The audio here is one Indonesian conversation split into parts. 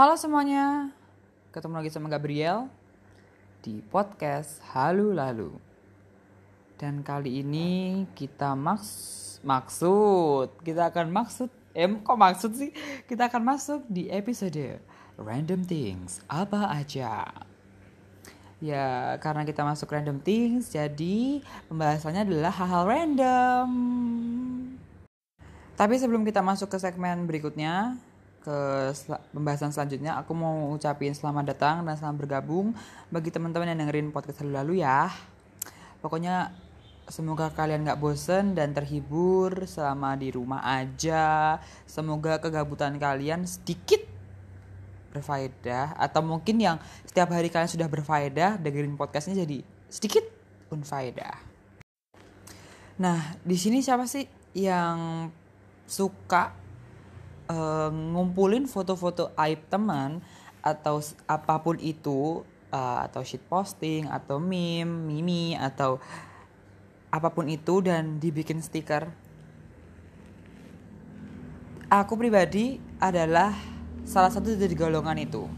Halo semuanya, ketemu lagi sama Gabriel di podcast Halu Lalu. Dan kali ini kita maks maksud, kita akan maksud, em kok maksud sih? Kita akan masuk di episode Random Things apa aja. Ya, karena kita masuk random things, jadi pembahasannya adalah hal-hal random. Tapi sebelum kita masuk ke segmen berikutnya, ke sel pembahasan selanjutnya, aku mau ucapin selamat datang dan selamat bergabung bagi teman-teman yang dengerin podcast lalu-lalu ya. Pokoknya semoga kalian gak bosen dan terhibur selama di rumah aja. Semoga kegabutan kalian sedikit berfaedah atau mungkin yang setiap hari kalian sudah berfaedah dengerin podcastnya jadi sedikit unfaedah. Nah, di sini siapa sih yang suka uh, ngumpulin foto-foto aib teman atau apa pun itu uh, atau shit posting atau meme, mimi atau apa pun itu dan dibikin stiker. Aku pribadi adalah salah satu dari golongan itu.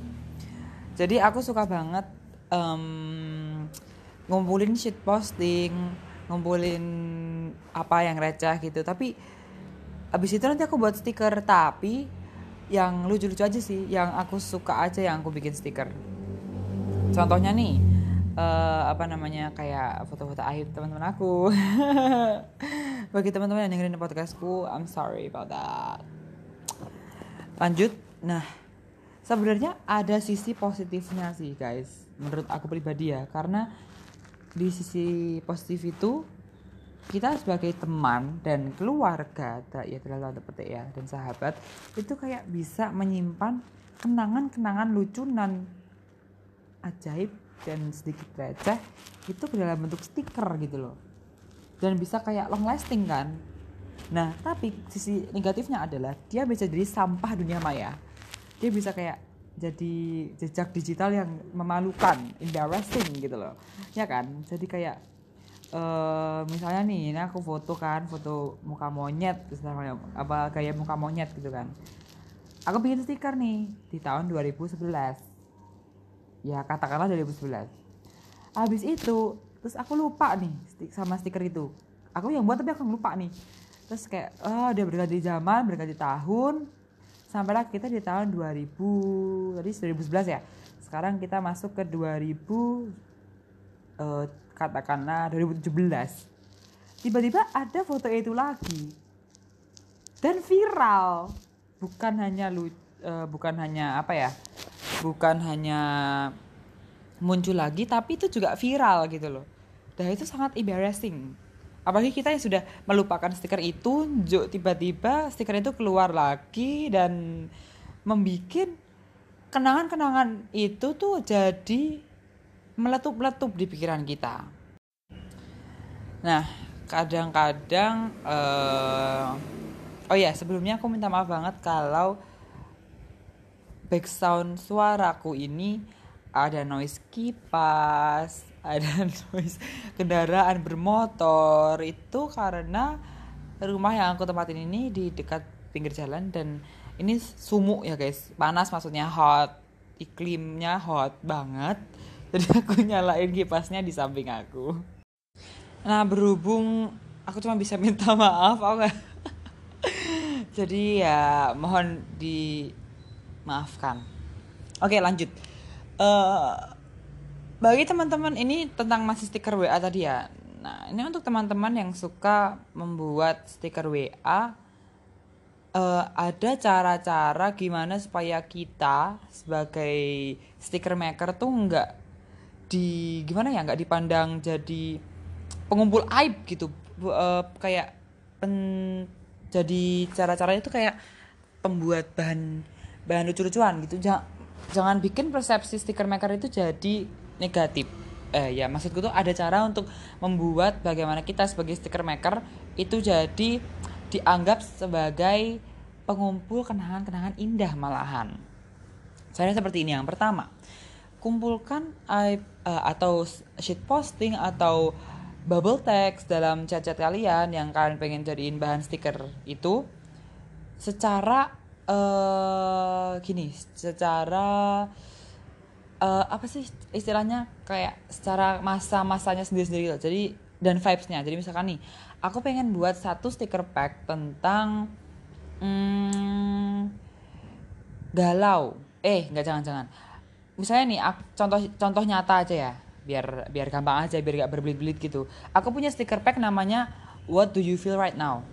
Jadi aku suka banget um, ngumpulin shit posting, ngumpulin apa yang receh gitu. Tapi abis itu nanti aku buat stiker. Tapi yang lucu-lucu aja sih, yang aku suka aja yang aku bikin stiker. Contohnya nih, uh, apa namanya kayak foto-foto aib teman-teman aku. Bagi teman-teman yang dengerin podcastku, I'm sorry about that. Lanjut, nah sebenarnya ada sisi positifnya sih guys, menurut aku pribadi ya, karena di sisi positif itu kita sebagai teman dan keluarga, ya terlalu petik ya dan sahabat itu kayak bisa menyimpan kenangan-kenangan lucu dan ajaib dan sedikit receh itu ke dalam bentuk stiker gitu loh. Dan bisa kayak long lasting kan. Nah tapi sisi negatifnya adalah dia bisa jadi sampah dunia maya. Dia bisa kayak jadi jejak digital yang memalukan embarrassing gitu loh. Ya kan? Jadi kayak uh, misalnya nih ini aku foto kan foto muka monyet misalnya apa kayak muka monyet gitu kan. Aku bikin stiker nih di tahun 2011 ya katakanlah 2011 habis itu terus aku lupa nih sama stiker itu. Aku yang buat tapi aku lupa nih. Terus kayak oh udah berganti zaman berganti tahun. Sampailah kita di tahun 2000 tadi 2011 ya. Sekarang kita masuk ke 2000 uh, katakanlah 2017 tiba-tiba ada foto itu lagi. Dan viral. Bukan hanya lu uh, bukan hanya apa ya bukan hanya muncul lagi tapi itu juga viral gitu loh. Dan itu sangat embarrassing. Apalagi kita yang sudah melupakan stiker itu tiba-tiba stiker itu keluar lagi dan membuat kenangan-kenangan itu tuh jadi meletup-letup di pikiran kita. Nah kadang-kadang uh, oh ya sebelumnya aku minta maaf banget kalau background suaraku ini ada noise kipas, ada noise kendaraan bermotor. Itu karena rumah yang aku tempatin ini di dekat pinggir jalan dan ini sumuk ya guys, panas maksudnya hot, iklimnya hot banget. Jadi aku nyalain kipasnya di samping aku. Nah berhubung aku cuma bisa minta maaf, aku jadi ya mohon di maafkan. Oke lanjut. Uh, bagi teman-teman ini tentang masih stiker WA tadi ya. Nah ini untuk teman-teman yang suka membuat stiker WA. Uh, eh, ada cara-cara gimana supaya kita sebagai stiker maker tuh nggak di gimana ya nggak dipandang jadi pengumpul aib gitu. Uh, kayak pen, jadi cara-caranya itu kayak pembuat bahan bahan lucu-lucuan gitu. Jangan jangan bikin persepsi stiker maker itu jadi negatif. Eh ya maksudku tuh ada cara untuk membuat bagaimana kita sebagai stiker maker itu jadi dianggap sebagai pengumpul kenangan-kenangan indah malahan. Saya seperti ini. Yang pertama kumpulkan uh, atau sheet posting atau bubble text dalam chat-chat kalian yang kalian pengen jadiin bahan stiker itu secara uh, gini secara uh, apa sih istilahnya kayak secara masa-masanya sendiri-sendiri loh. Jadi dan vibesnya. Jadi misalkan nih, aku pengen buat satu stiker pack tentang hmm, galau. Eh, nggak jangan-jangan. Misalnya nih, contoh contoh nyata aja ya, biar biar gampang aja, biar gak berbelit-belit gitu. Aku punya stiker pack namanya What Do You Feel Right Now.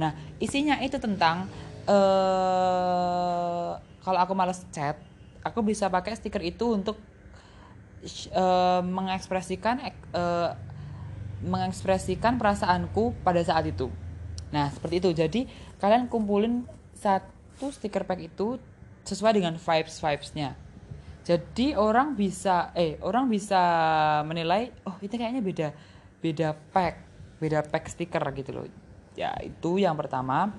Nah, isinya itu tentang uh, kalau aku males chat, aku bisa pakai stiker itu untuk uh, mengekspresikan uh, mengekspresikan perasaanku pada saat itu. Nah, seperti itu. Jadi, kalian kumpulin satu stiker pack itu sesuai dengan vibes-vibesnya. Jadi orang bisa eh orang bisa menilai oh itu kayaknya beda beda pack, beda pack stiker gitu loh. Ya, itu yang pertama.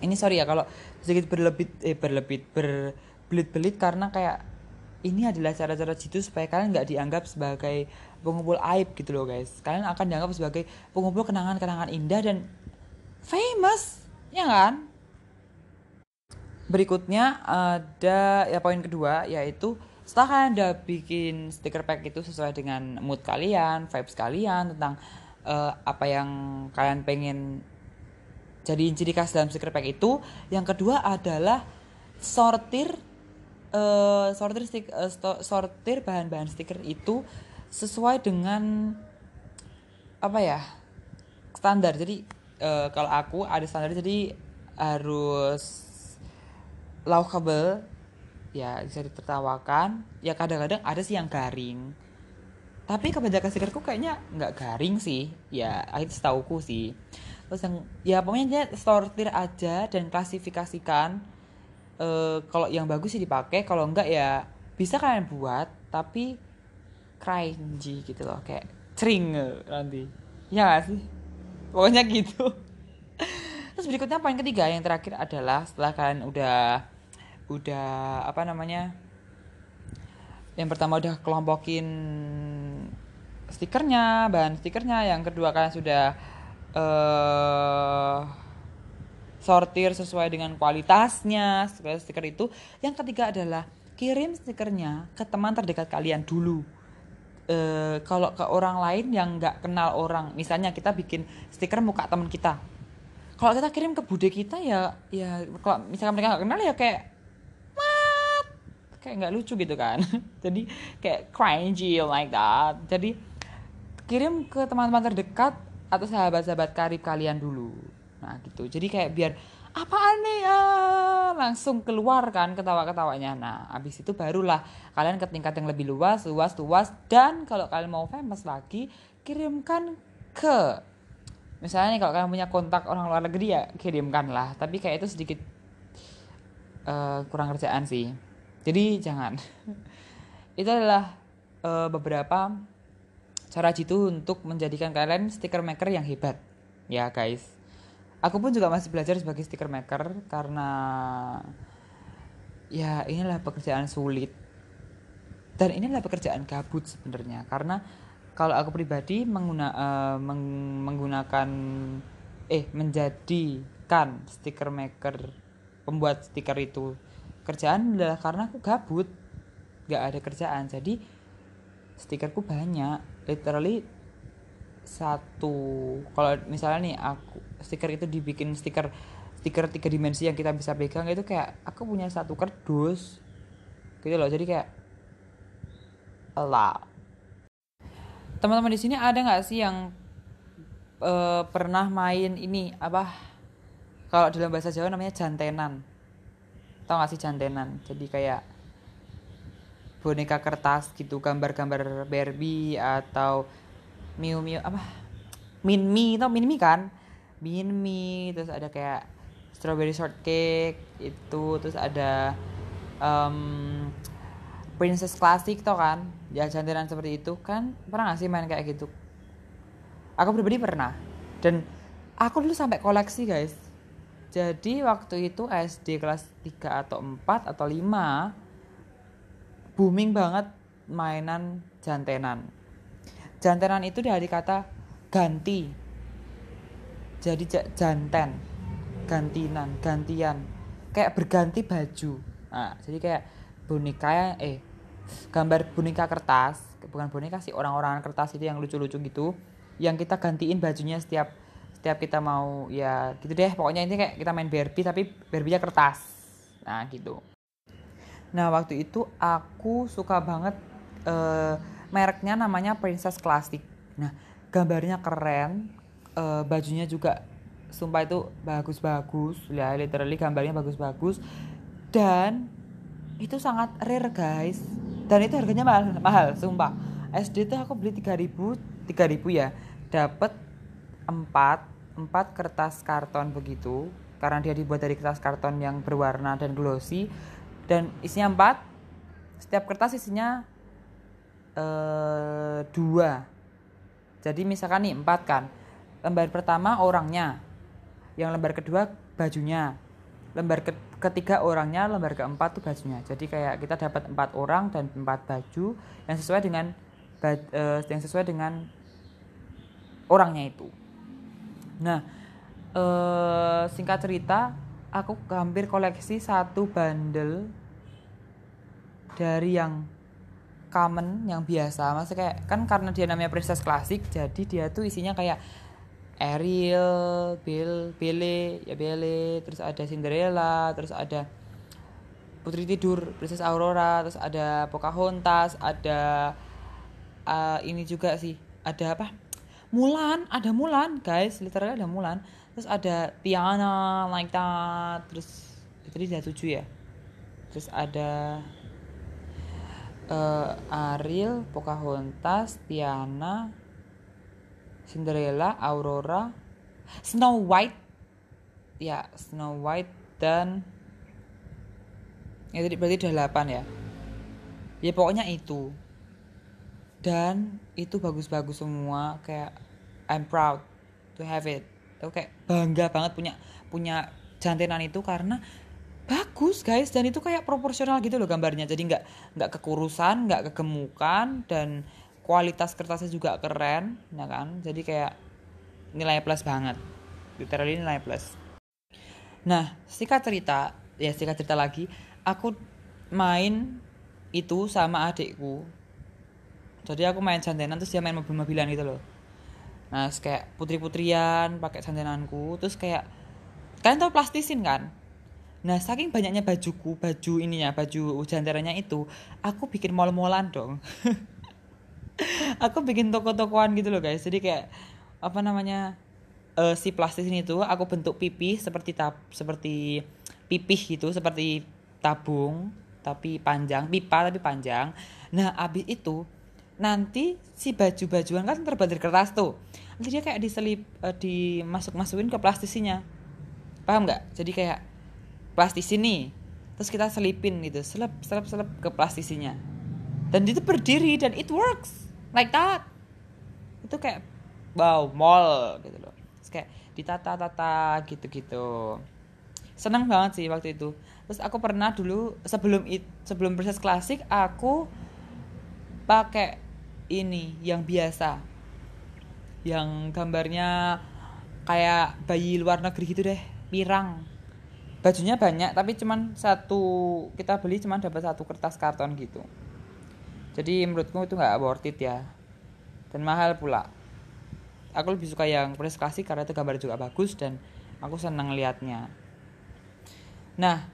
Ini sorry ya kalau sedikit berlebih eh berlebih berbelit-belit karena kayak ini adalah cara-cara jitu supaya kalian nggak dianggap sebagai pengumpul aib gitu loh guys kalian akan dianggap sebagai pengumpul kenangan-kenangan indah dan famous ya kan berikutnya ada ya poin kedua yaitu setelah kalian udah bikin stiker pack itu sesuai dengan mood kalian vibes kalian tentang uh, apa yang kalian pengen jadi ciri khas dalam stiker pack itu yang kedua adalah sortir uh, sortir stik, uh, sortir bahan-bahan stiker itu sesuai dengan apa ya standar. Jadi uh, kalau aku ada standar jadi harus laughable. Ya bisa ditertawakan. Ya kadang-kadang ada sih yang garing. Tapi kebanyakan stikerku kayaknya nggak garing sih. Ya itu setauku sih. Terus yang ya pokoknya dia sortir aja dan klasifikasikan uh, kalau yang bagus sih dipakai. Kalau enggak ya bisa kalian buat tapi cringy gitu loh. Kayak cering nanti. Ya gak sih? Pokoknya gitu. Terus berikutnya poin ketiga yang terakhir adalah setelah kalian udah udah apa namanya yang pertama udah kelompokin stikernya bahan stikernya yang kedua kalian sudah uh, sortir sesuai dengan kualitasnya stiker itu. Yang ketiga adalah kirim stikernya ke teman terdekat kalian dulu. Uh, kalau ke orang lain yang nggak kenal orang misalnya kita bikin stiker muka teman kita. Kalau kita kirim ke bude kita ya ya kalau misalnya mereka nggak kenal ya kayak kayak nggak lucu gitu kan. Jadi kayak cringy like that. Jadi kirim ke teman-teman terdekat atau sahabat-sahabat karib kalian dulu. Nah gitu. Jadi kayak biar apaan nih? Ya langsung keluar kan ketawa-ketawanya. Nah abis itu barulah kalian ke tingkat yang lebih luas luas luas. Dan kalau kalian mau famous lagi kirimkan ke misalnya nih kalau kalian punya kontak orang luar negeri ya kirimkan lah tapi kayak itu sedikit uh, kurang kerjaan sih jadi jangan. Itu adalah uh, beberapa cara jitu untuk menjadikan kalian stiker maker yang hebat. Ya guys. Aku pun juga masih belajar sebagai sticker maker karena ya inilah pekerjaan sulit. Dan inilah pekerjaan gabut sebenarnya. Karena kalau aku pribadi mengguna, uh, meng, menggunakan eh menjadikan stiker maker pembuat stiker itu kerjaan adalah karena aku gabut. Gak ada kerjaan jadi stikerku banyak. Literally satu kalau misalnya nih aku stiker itu dibikin stiker stiker tiga dimensi yang kita bisa pegang itu kayak aku punya satu kardus gitu loh. Jadi kayak lah teman-teman di sini ada nggak sih yang uh, pernah main ini apa kalau dalam bahasa Jawa namanya jantenan tau gak sih jantenan? Jadi kayak boneka kertas gitu gambar-gambar Barbie atau Miu Miu apa? Min Mi tau Min Mi kan? Min Mi terus ada kayak strawberry shortcake itu terus ada um, princess classic tau kan? Ya jantiran seperti itu kan? Pernah gak sih main kayak gitu? Aku pribadi pernah. Dan aku dulu sampai koleksi guys jadi waktu itu SD kelas 3 atau 4 atau 5 booming banget mainan jantenan. Jantenan itu dari kata ganti. Jadi janten gantinan gantian. Kayak berganti baju. Nah jadi kayak boneka yang eh gambar boneka kertas bukan boneka sih orang-orang kertas itu yang lucu-lucu gitu yang kita gantiin bajunya setiap setiap kita mau ya gitu deh. Pokoknya ini kayak kita main Barbie tapi Barbie-nya kertas. Nah gitu. Nah waktu itu aku suka banget uh, mereknya namanya Princess Classic. Nah gambarnya keren uh, bajunya juga sumpah itu bagus-bagus. Ya literally gambarnya bagus-bagus. Dan itu sangat rare guys. Dan itu harganya mahal mahal sumpah. SD tuh aku beli 3000 3000 ya. Dapat 4 4 kertas karton begitu karena dia dibuat dari kertas karton yang berwarna dan glossy. Dan isinya 4 setiap kertas isinya eh, dua. Jadi misalkan nih 4 kan. Lembar pertama orangnya yang lembar kedua bajunya. Lembar ke ketiga orangnya lembar keempat tuh bajunya. Jadi kayak kita dapat empat orang dan empat baju yang sesuai dengan uh, yang sesuai dengan orangnya itu nah uh, singkat cerita aku hampir koleksi satu bundle dari yang common yang biasa maksudnya kayak kan karena dia namanya princess klasik jadi dia tuh isinya kayak Ariel, Bill, Belle, ya Belle, terus ada Cinderella, terus ada Putri Tidur, Princess Aurora, terus ada Pocahontas, ada uh, ini juga sih, ada apa? Mulan, ada Mulan, guys, literally ada Mulan. Terus ada Tiana, like that, terus itu dia tujuh ya. Terus ada uh, Ariel, Pocahontas, Tiana, Cinderella, Aurora, Snow White, ya Snow White dan itu berarti udah 8 ya. Ya pokoknya itu. Dan itu bagus-bagus semua kayak I'm proud to have it. Aku kayak bangga banget punya punya jantenan itu karena bagus guys. Dan itu kayak proporsional gitu loh gambarnya. Jadi nggak nggak kekurusan nggak kegemukan dan kualitas kertasnya juga keren ya kan? Jadi kayak nilai plus banget. Literally nilai plus. Nah singkat cerita ya singkat cerita lagi aku main itu sama adikku jadi aku main jantenan terus dia main mobil-mobilan gitu loh. Nah kayak putri-putrian pakai jantenanku terus kayak kalian tau plastisin kan? Nah, saking banyaknya bajuku, baju ininya, baju janterannya itu, aku bikin mall-mallan dong. aku bikin toko-tokoan gitu loh guys. Jadi kayak apa namanya uh, si plastik ini tuh aku bentuk pipi seperti tab seperti pipih gitu seperti tabung tapi panjang pipa tapi panjang. Nah abis itu nanti si baju-bajuan kan terbuat dari kertas tuh. Nanti dia kayak diselip uh, dimasuk masukin ke plastisinya paham nggak? Jadi kayak plastis ini terus kita selipin gitu selip selip selip ke plastisinya. Dan itu berdiri dan it works like that. Itu kayak wow mall gitu loh. Terus kayak ditata-tata gitu-gitu. Seneng banget sih waktu itu. Terus aku pernah dulu sebelum it, sebelum proses klasik aku pakai ini yang biasa. Yang gambarnya kayak bayi luar negeri gitu deh pirang. Bajunya banyak tapi cuman satu kita beli cuman dapat satu kertas karton gitu. Jadi menurutku itu nggak worth it ya. Dan mahal pula. Aku lebih suka yang proses klasik karena itu gambar juga bagus dan aku senang liatnya. Nah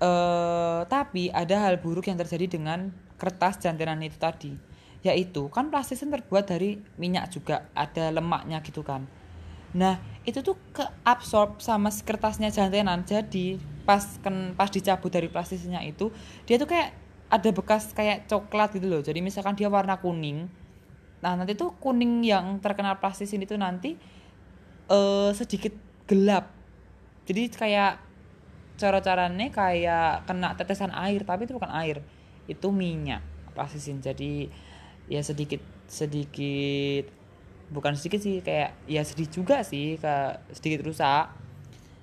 eh, tapi ada hal buruk yang terjadi dengan kertas jantenan itu tadi yaitu kan plastisin terbuat dari minyak juga ada lemaknya gitu kan. Nah itu tuh keabsorb sama kertasnya jantenan. Jadi pas kan pas dicabut dari plastisnya itu dia tuh kayak ada bekas kayak coklat gitu loh. Jadi misalkan dia warna kuning nah nanti tuh kuning yang terkenal plastisin itu nanti uh, sedikit gelap. Jadi kayak cara-caranya kayak kena tetesan air tapi itu bukan air itu minyak plastisin jadi ya sedikit sedikit bukan sedikit sih kayak ya sedih juga sih ke sedikit rusak.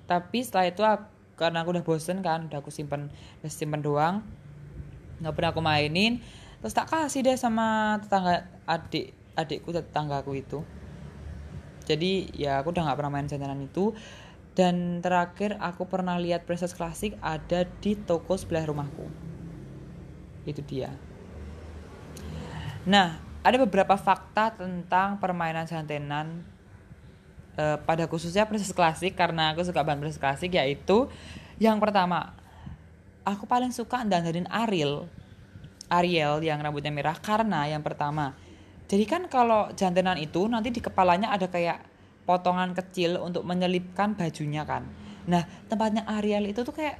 Tapi setelah itu aku, karena aku udah bosen kan udah aku simpen udah simpen doang nggak pernah aku mainin terus tak kasih deh sama tetangga adik adikku tetanggaku itu. Jadi ya aku udah nggak pernah main jantanan itu. Dan terakhir aku pernah lihat princess klasik ada di toko sebelah rumahku. Itu dia nah ada beberapa fakta tentang permainan jantenan uh, pada khususnya princess klasik karena aku suka banget princess klasik yaitu yang pertama aku paling suka dandanin Ariel Ariel yang rambutnya merah karena yang pertama jadi kan kalau jantenan itu nanti di kepalanya ada kayak potongan kecil untuk menyelipkan bajunya kan. Nah tempatnya Ariel itu tuh kayak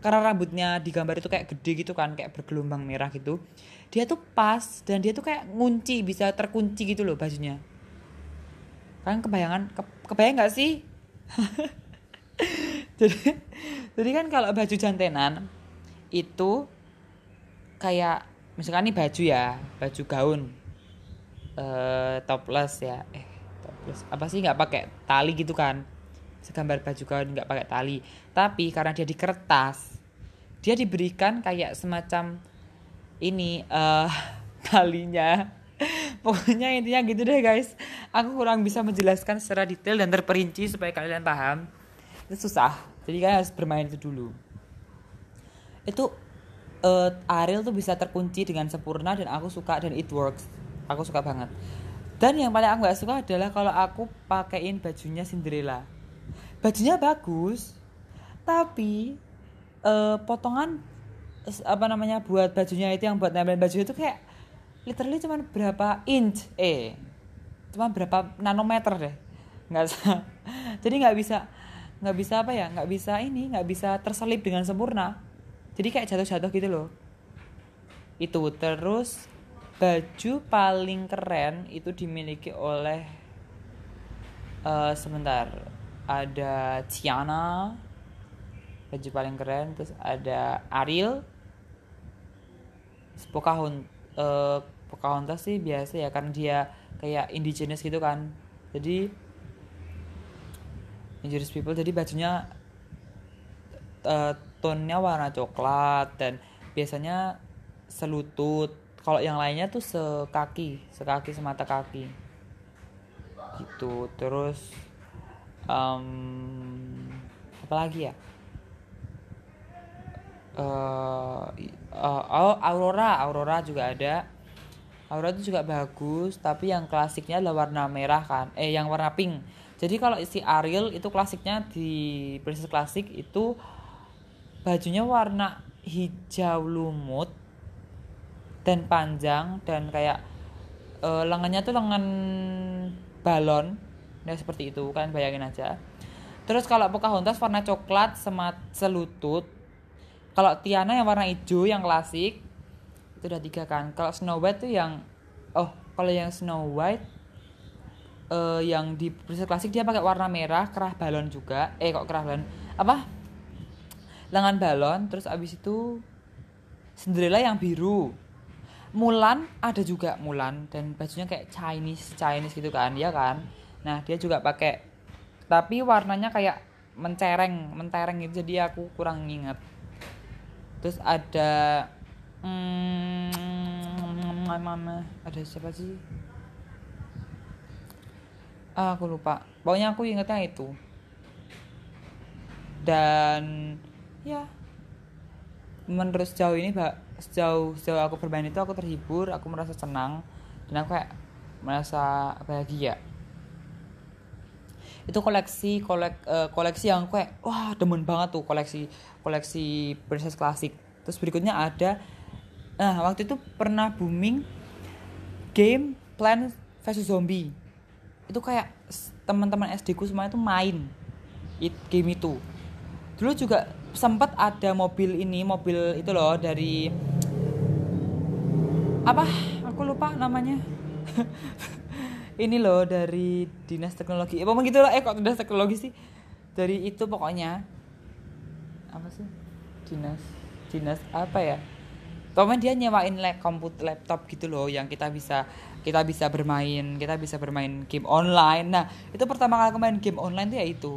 karena rambutnya di gambar itu kayak gede gitu kan kayak bergelombang merah gitu. Dia tuh pas dan dia tuh kayak ngunci bisa terkunci gitu loh bajunya. Kan kebayangan ke, kebayang nggak sih? Jadi jadi kan kalau baju jantenan itu kayak misalkan ini baju ya baju gaun uh, topless ya eh terus apa sih nggak pakai tali gitu kan segambar baju kain nggak pakai tali. Tapi karena dia di kertas dia diberikan kayak semacam ini uh, talinya. Pokoknya intinya gitu deh guys. Aku kurang bisa menjelaskan secara detail dan terperinci supaya kalian paham. Itu susah. Jadi kalian harus bermain itu dulu. Itu uh, Ariel tuh bisa terkunci dengan sempurna dan aku suka dan it works. Aku suka banget. Dan yang paling aku gak suka adalah kalau aku pakein bajunya Cinderella. Bajunya bagus, tapi uh, potongan apa namanya buat bajunya itu yang buat nempelin baju itu kayak literally cuma berapa inch eh cuma berapa nanometer deh. Nggak jadi nggak bisa nggak bisa apa ya nggak bisa ini nggak bisa terselip dengan sempurna. Jadi kayak jatuh-jatuh gitu loh. Itu terus baju paling keren itu dimiliki oleh uh, sebentar ada Tiana baju paling keren terus ada Ariel. Pocahontas uh, Pocahontas sih biasa ya karena dia kayak indigenous gitu kan. Jadi indigenous people jadi bajunya uh, tonnya warna coklat dan biasanya selutut. Kalau yang lainnya tuh sekaki sekaki semata kaki. Gitu terus um, apa lagi ya? Uh, uh, aurora aurora juga ada. Aurora itu juga bagus tapi yang klasiknya adalah warna merah kan? Eh yang warna pink. Jadi kalau isi Ariel itu klasiknya di Princess Klasik itu bajunya warna hijau lumut dan panjang dan kayak uh, lengannya tuh lengan balon ya seperti itu kan bayangin aja. Terus kalau Pocahontas warna coklat semat selutut. Kalau Tiana yang warna hijau yang klasik itu udah tiga kan. Kalau Snow White tuh yang oh kalau yang Snow White uh, yang di princess klasik dia pakai warna merah kerah balon juga. Eh kok kerah balon? Apa? Lengan balon terus abis itu Cinderella yang biru. Mulan ada juga Mulan dan bajunya kayak Chinese Chinese gitu kan ya kan nah dia juga pakai. Tapi warnanya kayak mencereng mentereng gitu. Jadi aku kurang inget terus ada hmm, ada siapa sih? Ah, aku lupa. Pokoknya aku ingetnya itu. Dan ya menurut sejauh ini sejauh sejauh aku bermain itu aku terhibur aku merasa senang dan aku kayak merasa bahagia itu koleksi kolek uh, koleksi yang kayak wah demen banget tuh koleksi koleksi princess klasik terus berikutnya ada nah waktu itu pernah booming game Plan vs Zombie. Itu kayak teman-teman SD ku semua itu main it, game itu. Dulu juga sempat ada mobil ini mobil itu loh dari apa? Aku lupa namanya ini loh dari dinas teknologi. Eh, gitu lah eh kok dinas teknologi sih? Dari itu pokoknya apa sih? Dinas dinas apa ya? Pokoknya dia nyewain lab komputer laptop gitu loh yang kita bisa kita bisa bermain kita bisa bermain game online. Nah itu pertama kali aku main game online tuh ya itu.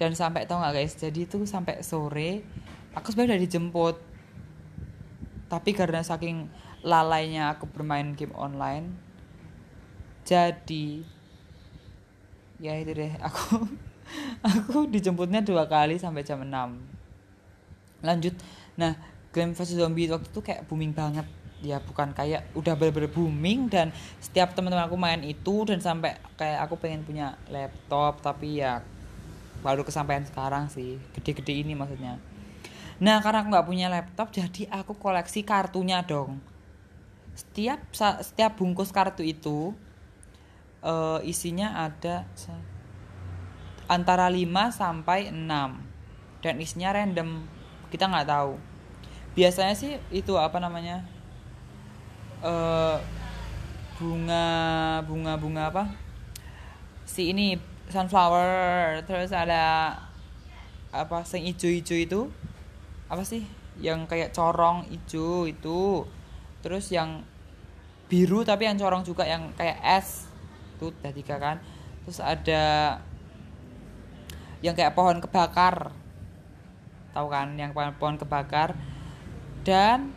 Dan sampai tau nggak guys? Jadi itu sampai sore aku sebenarnya udah dijemput. Tapi karena saking lalainya aku bermain game online jadi ya itu deh aku aku dijemputnya dua kali sampai jam 6 lanjut nah game versus zombie waktu itu kayak booming banget. Ya bukan kayak udah bener-bener booming dan setiap teman-teman aku main itu dan sampai kayak aku pengen punya laptop tapi ya baru kesampaian sekarang sih. Gede-gede ini maksudnya. Nah karena aku nggak punya laptop jadi aku koleksi kartunya dong. Setiap setiap bungkus kartu itu uh, isinya ada antara 5 sampai 6 dan isinya random. Kita nggak tahu. Biasanya sih itu apa namanya? Uh, bunga bunga bunga apa? Si ini sunflower terus ada apa sing ijo-ijo itu. Apa sih? Yang kayak corong ijo itu. Terus yang biru tapi yang corong juga yang kayak es itu ada tiga kan. Terus ada yang kayak pohon kebakar. Tahu kan yang pohon, pohon kebakar? Dan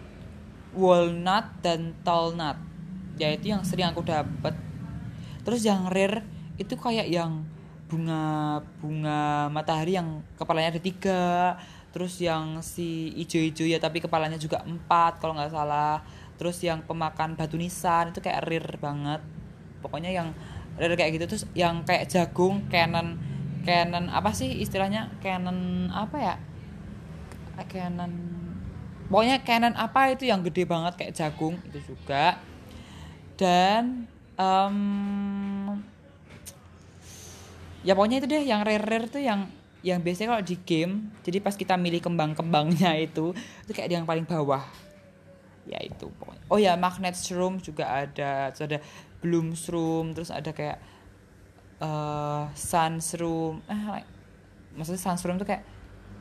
walnut dan talnut yaitu yang sering aku dapat terus yang rare itu kayak yang bunga bunga matahari yang kepalanya ada tiga. Terus yang si ijo-ijo ya tapi kepalanya juga empat kalau nggak salah. Terus yang pemakan batu nisan itu kayak rare banget. Pokoknya yang rare kayak gitu terus yang kayak jagung canon canon apa sih istilahnya? Canon apa ya? Canon pokoknya Canon apa itu yang gede banget kayak jagung itu juga. Dan um, ya pokoknya itu deh yang rare rare tuh yang yang biasanya kalau di game jadi pas kita milih kembang-kembangnya itu itu kayak yang paling bawah. Ya itu pokoknya. Oh ya magnet shroom juga ada ada bloom shroom terus ada kayak uh, sun shroom eh like, maksudnya sun shroom tuh kayak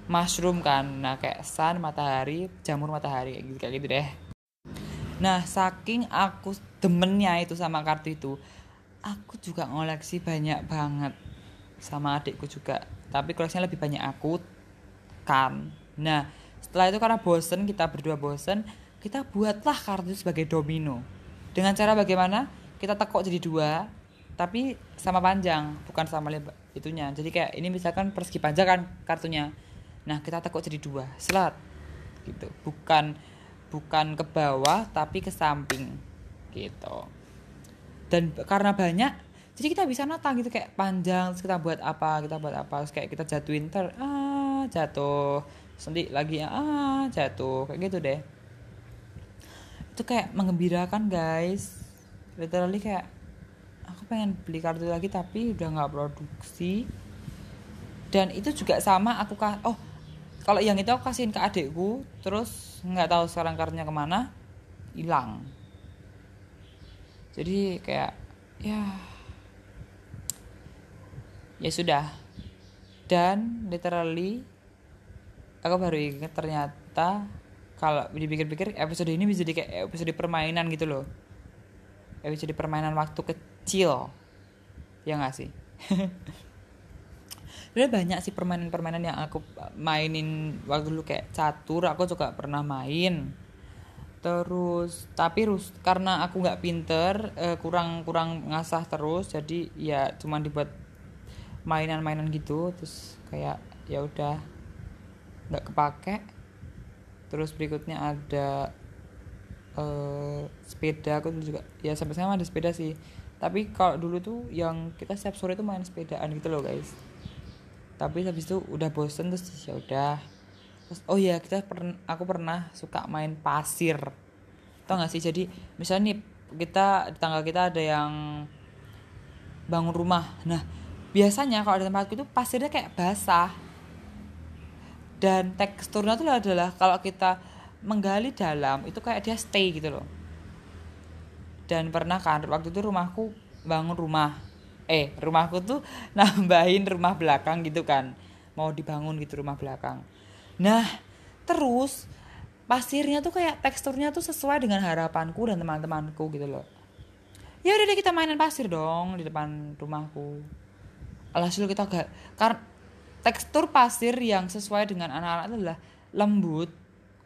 mushroom kan. Nah kayak sun matahari jamur matahari kayak gitu kayak gitu deh. Nah saking aku demennya itu sama kartu itu aku juga ngoleksi banyak banget sama adikku juga. Tapi koleksinya lebih banyak aku kan. Nah setelah itu karena bosen kita berdua bosen kita buatlah kartu sebagai domino. Dengan cara bagaimana kita tekuk jadi dua tapi sama panjang bukan sama lebar itunya. Jadi kayak ini misalkan persegi panjang kan kartunya. Nah kita tekuk jadi dua selat gitu. Bukan bukan ke bawah tapi ke samping gitu. Dan karena banyak jadi kita bisa nata gitu kayak panjang terus kita buat apa kita buat apa terus kayak kita jatuhin ter ah jatuh. Sendi lagi ah jatuh kayak gitu deh. Itu kayak mengembirakan guys literally kayak aku pengen beli kartu lagi tapi udah nggak produksi. Dan itu juga sama aku kah oh kalau yang itu aku kasihin ke adikku terus nggak tahu sekarang kartunya ke mana hilang. Jadi kayak ya ya sudah. Dan literally aku baru ingat ternyata kalau dipikir-pikir episode ini bisa jadi kayak episode permainan gitu loh episode permainan waktu kecil. Ya nggak sih? Sebenarnya banyak sih permainan-permainan yang aku mainin waktu dulu kayak catur aku juga pernah main. Terus tapi rus karena aku nggak pinter eh, kurang kurang ngasah terus jadi ya cuma dibuat mainan-mainan gitu terus kayak ya udah nggak kepake. Terus berikutnya ada eh, sepeda aku juga ya sampai sekarang ada sepeda sih. Tapi kalau dulu tuh yang kita setiap sore tuh main sepedaan gitu loh guys. Tapi habis itu udah bosen terus ya udah. Terus oh ya kita pernah aku pernah suka main pasir. Tau gak sih? Jadi misalnya nih kita di tangga kita ada yang bangun rumah. Nah biasanya kalau di tempatku itu pasirnya kayak basah. Dan teksturnya tuh adalah kalau kita menggali dalam itu kayak dia stay gitu loh. Dan pernah kan waktu itu rumahku bangun rumah. Eh rumahku tuh nambahin rumah belakang gitu kan. Mau dibangun gitu rumah belakang. Nah terus pasirnya tuh kayak teksturnya tuh sesuai dengan harapanku dan teman-temanku gitu loh. Ya udah deh kita mainan pasir dong di depan rumahku. Alhasil kita gak karena tekstur pasir yang sesuai dengan anak-anak adalah lembut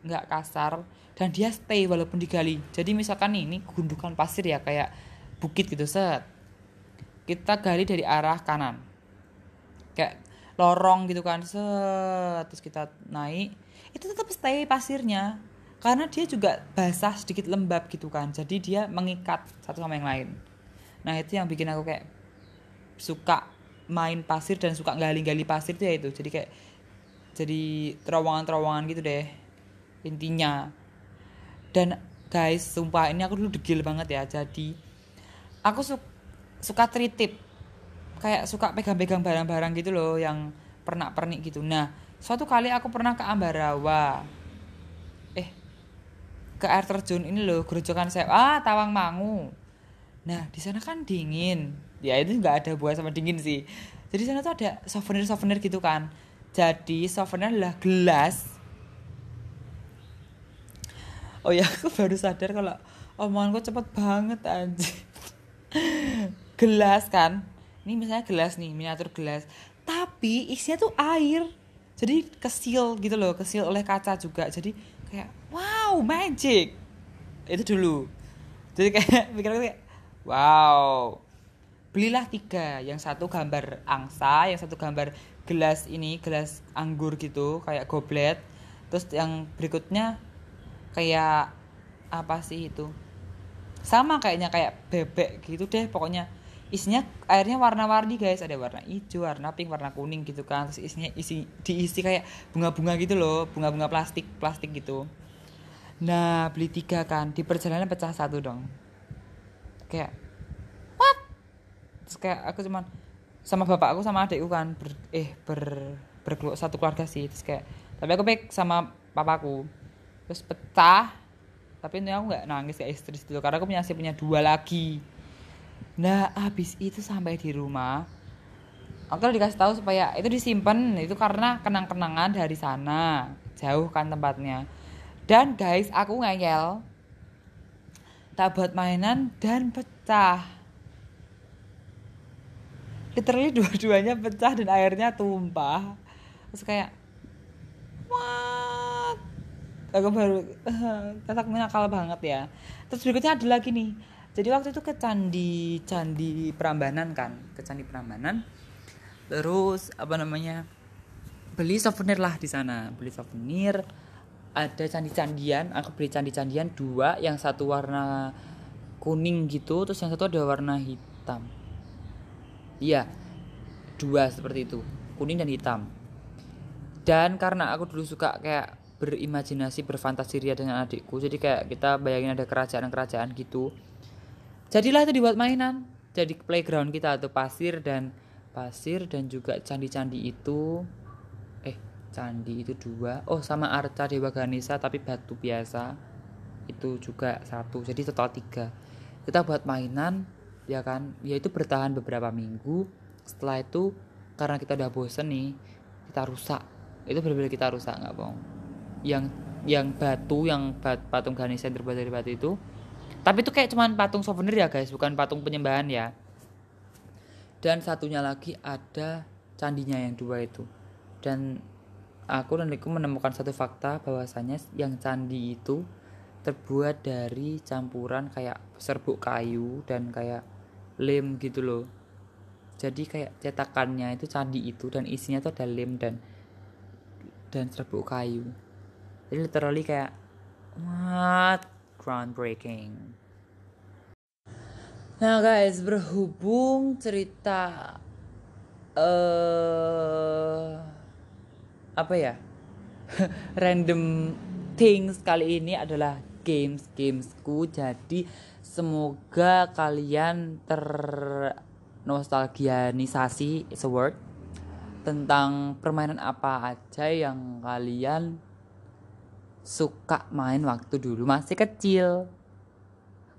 nggak kasar dan dia stay walaupun digali. Jadi misalkan ini gundukan pasir ya kayak bukit gitu set. Kita gali dari arah kanan. Kayak lorong gitu kan set. Terus kita naik. Itu tetap stay pasirnya. Karena dia juga basah sedikit lembab gitu kan. Jadi dia mengikat satu sama yang lain. Nah itu yang bikin aku kayak suka main pasir dan suka gali-gali pasir tuh ya itu. Jadi kayak jadi terowongan-terowongan gitu deh intinya. Dan guys sumpah ini aku dulu degil banget ya jadi aku su suka tritip kayak suka pegang-pegang barang-barang gitu loh yang pernah pernik gitu. Nah suatu kali aku pernah ke Ambarawa. Eh ke air terjun ini loh gerojokan saya ah Tawang Mangu. Nah di sana kan dingin. Ya itu nggak ada buah sama dingin sih. Jadi sana tuh ada souvenir souvenir gitu kan. Jadi souvenir adalah gelas oh ya aku baru sadar kalau omonganku cepet banget aja gelas kan? Ini misalnya gelas nih miniatur gelas. Tapi isinya tuh air. Jadi kesil gitu loh kesil oleh kaca juga. Jadi kayak wow magic. Itu dulu. Jadi kayak pikir kayak wow. Belilah tiga. Yang satu gambar angsa yang satu gambar gelas ini gelas anggur gitu kayak goblet. Terus yang berikutnya kayak apa sih itu? Sama kayaknya kayak bebek gitu deh pokoknya. Isinya airnya warna-warni guys. Ada warna hijau warna pink warna kuning gitu kan. Terus isinya isi diisi kayak bunga-bunga gitu loh. Bunga-bunga plastik plastik gitu. Nah beli tiga kan. Di perjalanan pecah satu dong. Kayak what? Terus kayak aku cuman sama bapak aku sama adikku kan ber, eh ber, ber satu keluarga sih. Terus kayak tapi aku baik sama papaku terus pecah. Tapi ini aku nggak nangis kayak istri itu karena aku punya punya dua lagi. Nah habis itu sampai di rumah aku dikasih tahu supaya itu disimpan itu karena kenang-kenangan dari sana jauh kan tempatnya. Dan guys aku ngeyel tak buat mainan dan pecah. Literally dua-duanya pecah dan airnya tumpah. Terus kayak what aku baru. Kataku nakal banget ya. Terus berikutnya ada lagi nih. Jadi waktu itu ke candi candi Prambanan kan. Ke candi Prambanan. Terus apa namanya beli souvenir lah di sana. Beli souvenir. Ada candi-candian. Aku beli candi-candian dua. Yang satu warna kuning gitu terus yang satu ada warna hitam. Iya dua seperti itu. Kuning dan hitam. Dan karena aku dulu suka kayak berimajinasi berfantasi ria dengan adikku. Jadi kayak kita bayangin ada kerajaan-kerajaan gitu. Jadilah itu dibuat mainan jadi playground kita atau pasir dan pasir dan juga candi-candi itu. Eh candi itu dua. Oh sama arca dewa ganesa tapi batu biasa. Itu juga satu jadi total tiga. Kita buat mainan ya kan? Ya itu bertahan beberapa minggu. Setelah itu karena kita udah bosen nih kita rusak. Itu benar-benar kita rusak nggak bohong yang yang batu yang bat, patung Ganesha yang terbuat dari batu itu. Tapi itu kayak cuman patung souvenir ya guys bukan patung penyembahan ya. Dan satunya lagi ada candinya yang dua itu. Dan aku dan Riku menemukan satu fakta bahwasanya yang candi itu terbuat dari campuran kayak serbuk kayu dan kayak lem gitu loh. Jadi kayak cetakannya itu candi itu dan isinya tuh ada lem dan dan serbuk kayu jadi literally kayak what groundbreaking. Nah guys, berhubung cerita uh, apa ya random things kali ini adalah games gamesku jadi semoga kalian ter nostalgianisasi is a word tentang permainan apa aja yang kalian suka main waktu dulu masih kecil.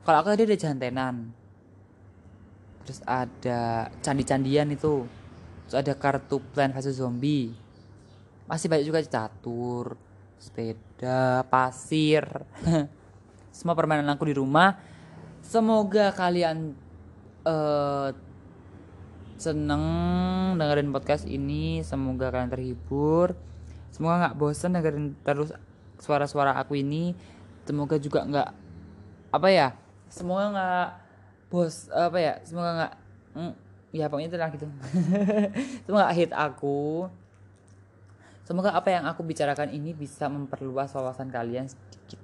Kalau aku tadi ada jantenan. Terus ada candi-candian itu. Terus ada kartu plan versus zombie. Masih banyak juga catur sepeda pasir. Semua permainan aku di rumah. Semoga kalian uh, seneng dengerin podcast ini. Semoga kalian terhibur. Semoga nggak bosan dengerin terus suara-suara aku ini semoga juga nggak apa ya semoga nggak bos apa ya semoga nggak mm, ya pokoknya itulah gitu. Semoga hit aku. Semoga apa yang aku bicarakan ini bisa memperluas wawasan kalian sedikit.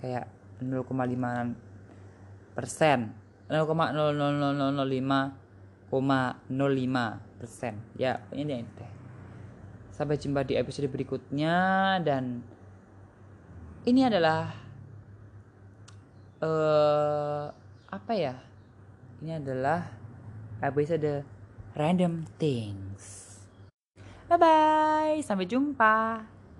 Kayak 0,5 persen. 0,00005,05 persen. Ya ini deh. Sampai jumpa di episode berikutnya dan ini adalah uh, apa ya? Ini adalah episode random things. Bye bye sampai jumpa